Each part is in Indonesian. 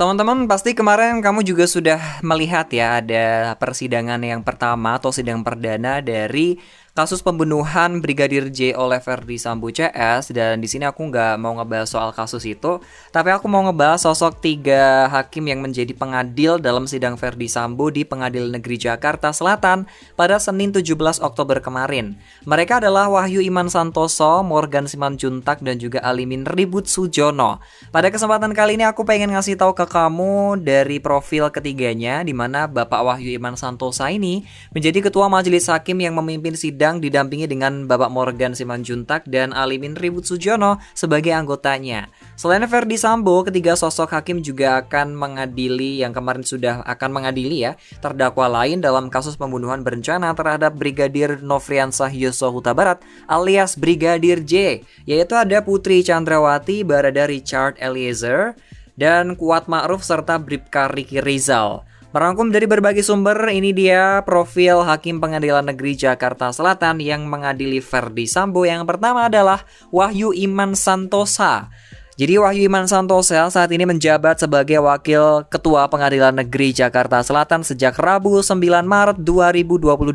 Teman-teman pasti kemarin kamu juga sudah melihat ya ada persidangan yang pertama atau sidang perdana dari kasus pembunuhan Brigadir J oleh Verdi Sambo CS dan di sini aku nggak mau ngebahas soal kasus itu, tapi aku mau ngebahas sosok tiga hakim yang menjadi pengadil dalam sidang Verdi Sambo di Pengadilan Negeri Jakarta Selatan pada Senin 17 Oktober kemarin. Mereka adalah Wahyu Iman Santoso, Morgan Simanjuntak dan juga Alimin Ribut Sujono. Pada kesempatan kali ini aku pengen ngasih tahu ke kamu dari profil ketiganya di mana Bapak Wahyu Iman Santosa ini menjadi ketua majelis hakim yang memimpin sidang didampingi dengan Bapak Morgan Simanjuntak dan Alimin Ribut Sujono sebagai anggotanya. Selain Verdi Sambo, ketiga sosok hakim juga akan mengadili yang kemarin sudah akan mengadili ya terdakwa lain dalam kasus pembunuhan berencana terhadap Brigadir Nofriansah Yosua Huta Barat alias Brigadir J, yaitu ada Putri Chandrawati, Barada Richard Eliezer, dan Kuat Ma'ruf serta Bribka Riki Rizal. Merangkum dari berbagai sumber, ini dia profil Hakim Pengadilan Negeri Jakarta Selatan yang mengadili Verdi Sambo. Yang pertama adalah Wahyu Iman Santosa. Jadi Wahyu Iman Santosa saat ini menjabat sebagai Wakil Ketua Pengadilan Negeri Jakarta Selatan sejak Rabu 9 Maret 2022.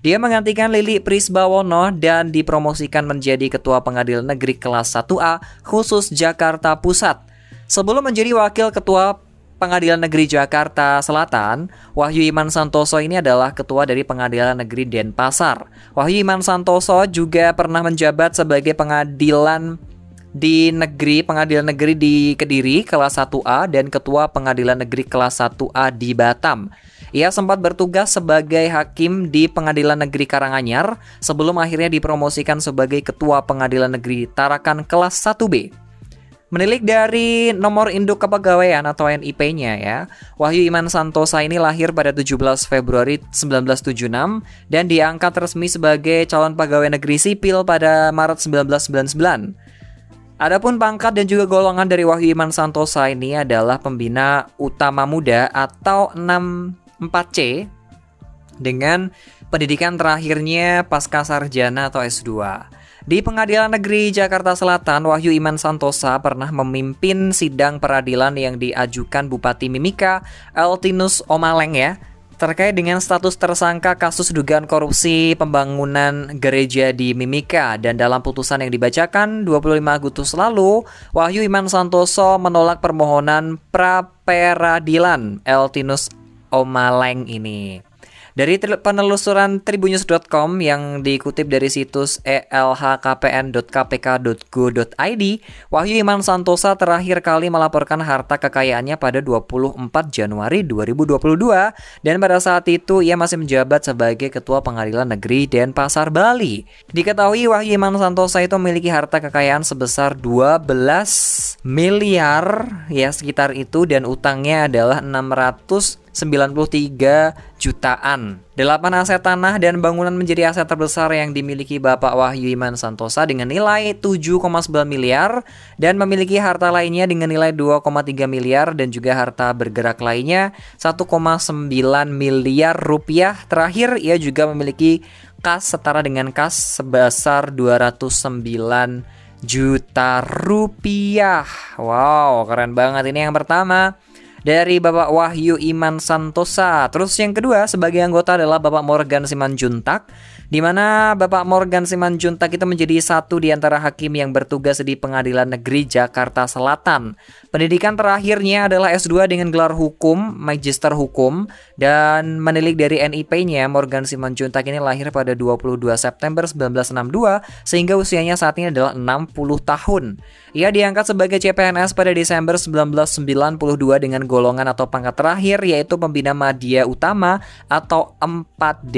Dia menggantikan Lili Prisbawono dan dipromosikan menjadi Ketua Pengadilan Negeri kelas 1A khusus Jakarta Pusat. Sebelum menjadi Wakil Ketua Pengadilan Negeri Jakarta Selatan, Wahyu Iman Santoso ini adalah ketua dari Pengadilan Negeri Denpasar. Wahyu Iman Santoso juga pernah menjabat sebagai pengadilan di negeri Pengadilan Negeri di Kediri kelas 1A dan ketua Pengadilan Negeri kelas 1A di Batam. Ia sempat bertugas sebagai hakim di Pengadilan Negeri Karanganyar sebelum akhirnya dipromosikan sebagai ketua Pengadilan Negeri Tarakan kelas 1B. Menilik dari nomor induk kepegawaian atau NIP-nya ya, Wahyu Iman Santosa ini lahir pada 17 Februari 1976 dan diangkat resmi sebagai calon pegawai negeri sipil pada Maret 1999. Adapun pangkat dan juga golongan dari Wahyu Iman Santosa ini adalah pembina utama muda atau 64C dengan pendidikan terakhirnya pasca sarjana atau S2. Di Pengadilan Negeri Jakarta Selatan, Wahyu Iman Santosa pernah memimpin sidang peradilan yang diajukan Bupati Mimika, Eltinus Omaleng ya, terkait dengan status tersangka kasus dugaan korupsi pembangunan gereja di Mimika dan dalam putusan yang dibacakan 25 Agustus lalu, Wahyu Iman Santoso menolak permohonan pra peradilan Eltinus Omaleng ini. Dari penelusuran tribunnews.com yang dikutip dari situs elhkpn.kpk.go.id, Wahyu Iman Santosa terakhir kali melaporkan harta kekayaannya pada 24 Januari 2022 dan pada saat itu ia masih menjabat sebagai Ketua Pengadilan Negeri Denpasar, Bali. Diketahui Wahyu Iman Santosa itu memiliki harta kekayaan sebesar 12 miliar ya sekitar itu dan utangnya adalah 600 93 jutaan. Delapan aset tanah dan bangunan menjadi aset terbesar yang dimiliki Bapak Wahyu Iman Santosa dengan nilai 7,9 miliar dan memiliki harta lainnya dengan nilai 2,3 miliar dan juga harta bergerak lainnya 1,9 miliar rupiah. Terakhir ia juga memiliki kas setara dengan kas sebesar 209 juta rupiah. Wow, keren banget ini yang pertama dari Bapak Wahyu Iman Santosa. Terus yang kedua sebagai anggota adalah Bapak Morgan Simanjuntak di mana Bapak Morgan Simanjuntak itu menjadi satu di antara hakim yang bertugas di Pengadilan Negeri Jakarta Selatan. Pendidikan terakhirnya adalah S2 dengan gelar hukum, magister hukum, dan menilik dari NIP-nya, Morgan Simanjuntak ini lahir pada 22 September 1962, sehingga usianya saat ini adalah 60 tahun. Ia diangkat sebagai CPNS pada Desember 1992 dengan golongan atau pangkat terakhir yaitu pembina media utama atau 4D.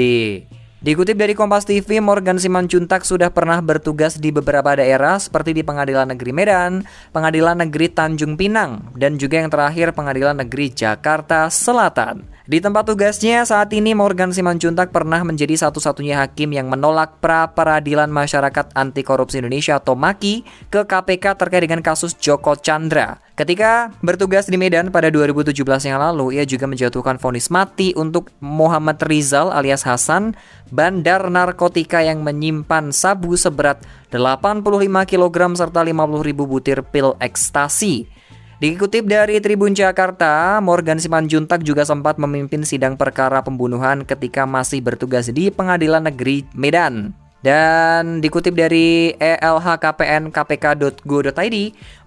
Dikutip dari Kompas TV, Morgan Simanjuntak sudah pernah bertugas di beberapa daerah seperti di Pengadilan Negeri Medan, Pengadilan Negeri Tanjung Pinang, dan juga yang terakhir Pengadilan Negeri Jakarta Selatan. Di tempat tugasnya saat ini Morgan Simanjuntak pernah menjadi satu-satunya hakim yang menolak pra peradilan masyarakat anti korupsi Indonesia atau MAKI ke KPK terkait dengan kasus Joko Chandra. Ketika bertugas di Medan pada 2017 yang lalu, ia juga menjatuhkan vonis mati untuk Muhammad Rizal alias Hasan, bandar narkotika yang menyimpan sabu seberat 85 kg serta 50 ribu butir pil ekstasi. Dikutip dari Tribun Jakarta, Morgan Simanjuntak juga sempat memimpin sidang perkara pembunuhan ketika masih bertugas di Pengadilan Negeri Medan. Dan dikutip dari elhkpnkpk.go.id,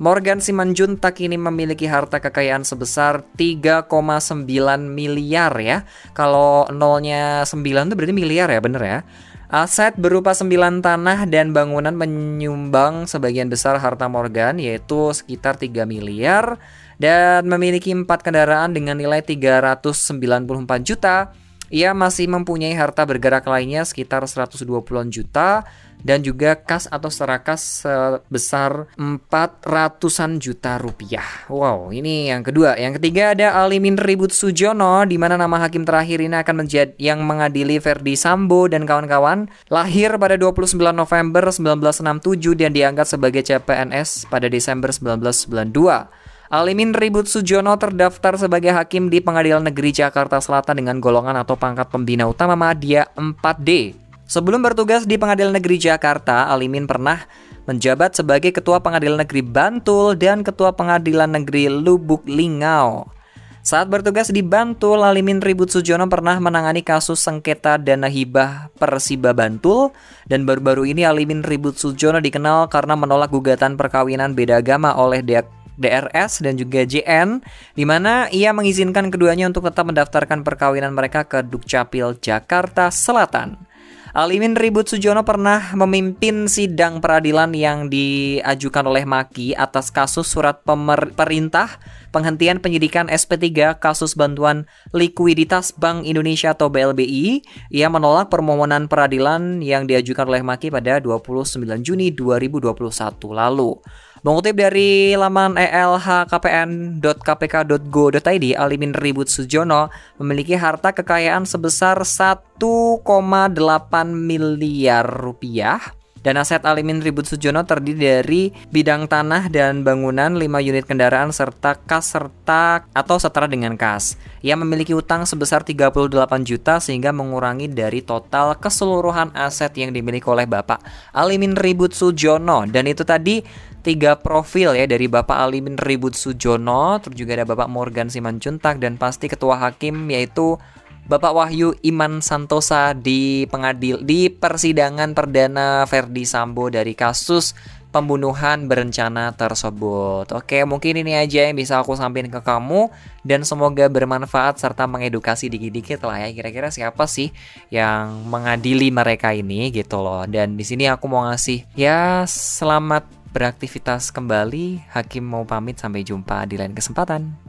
Morgan Simanjuntak ini memiliki harta kekayaan sebesar 3,9 miliar ya. Kalau nolnya 9 itu berarti miliar ya, bener ya. Aset berupa 9 tanah dan bangunan menyumbang sebagian besar harta Morgan yaitu sekitar 3 miliar dan memiliki 4 kendaraan dengan nilai 394 juta ia masih mempunyai harta bergerak lainnya sekitar 120-an juta dan juga kas atau serakas sebesar 400-an juta rupiah. Wow, ini yang kedua. Yang ketiga ada Alimin Ribut Sujono di mana nama hakim terakhir ini akan menjadi yang mengadili Verdi Sambo dan kawan-kawan. Lahir pada 29 November 1967 dan diangkat sebagai CPNS pada Desember 1992. Alimin Ribut Sujono terdaftar sebagai hakim di Pengadilan Negeri Jakarta Selatan dengan golongan atau pangkat pembina utama Madya 4D. Sebelum bertugas di Pengadilan Negeri Jakarta, Alimin pernah menjabat sebagai Ketua Pengadilan Negeri Bantul dan Ketua Pengadilan Negeri Lubuk Lingau. Saat bertugas di Bantul, Alimin Ribut Sujono pernah menangani kasus sengketa dana hibah Persiba Bantul dan baru-baru ini Alimin Ribut Sujono dikenal karena menolak gugatan perkawinan beda agama oleh DRS dan juga JN di mana ia mengizinkan keduanya untuk tetap mendaftarkan perkawinan mereka ke Dukcapil Jakarta Selatan. Alimin Ribut Sujono pernah memimpin sidang peradilan yang diajukan oleh Maki atas kasus surat perintah penghentian penyidikan SP3 kasus bantuan likuiditas Bank Indonesia atau BLBI. Ia menolak permohonan peradilan yang diajukan oleh Maki pada 29 Juni 2021 lalu. Mengutip dari laman elhkpn.kpk.go.id, Alimin Ribut Sujono memiliki harta kekayaan sebesar 1,8 miliar rupiah dan aset Alimin Ribut Sujono terdiri dari bidang tanah dan bangunan, 5 unit kendaraan, serta kas serta atau setara dengan kas. Ia memiliki utang sebesar 38 juta sehingga mengurangi dari total keseluruhan aset yang dimiliki oleh Bapak Alimin Ribut Sujono. Dan itu tadi tiga profil ya dari Bapak Alimin Ribut Sujono, terus juga ada Bapak Morgan Simanjuntak dan pasti ketua hakim yaitu Bapak Wahyu Iman Santosa di pengadil di persidangan perdana Verdi Sambo dari kasus pembunuhan berencana tersebut. Oke, mungkin ini aja yang bisa aku sampaikan ke kamu dan semoga bermanfaat serta mengedukasi dikit-dikit lah ya. Kira-kira siapa sih yang mengadili mereka ini gitu loh. Dan di sini aku mau ngasih ya selamat beraktivitas kembali. Hakim mau pamit sampai jumpa di lain kesempatan.